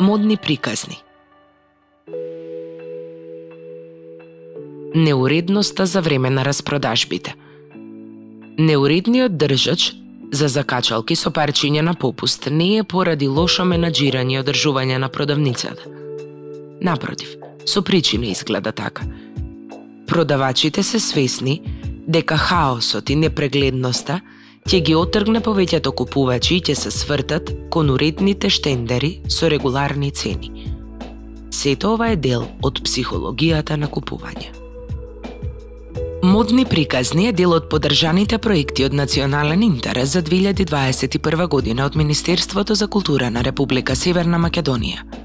Модни приказни Неуредноста за време на распродажбите Неуредниот држач за закачалки со парчиња на попуст не е поради лошо менаџирање и одржување на продавницата. Напротив, со причина изгледа така. Продавачите се свесни дека хаосот и непрегледноста ќе ги отргне повеќето купувачи и ќе се свртат кон уредните штендери со регуларни цени. Сето ова е дел од психологијата на купување. Модни приказни е дел од подржаните проекти од национален интерес за 2021 година од Министерството за култура на Република Северна Македонија.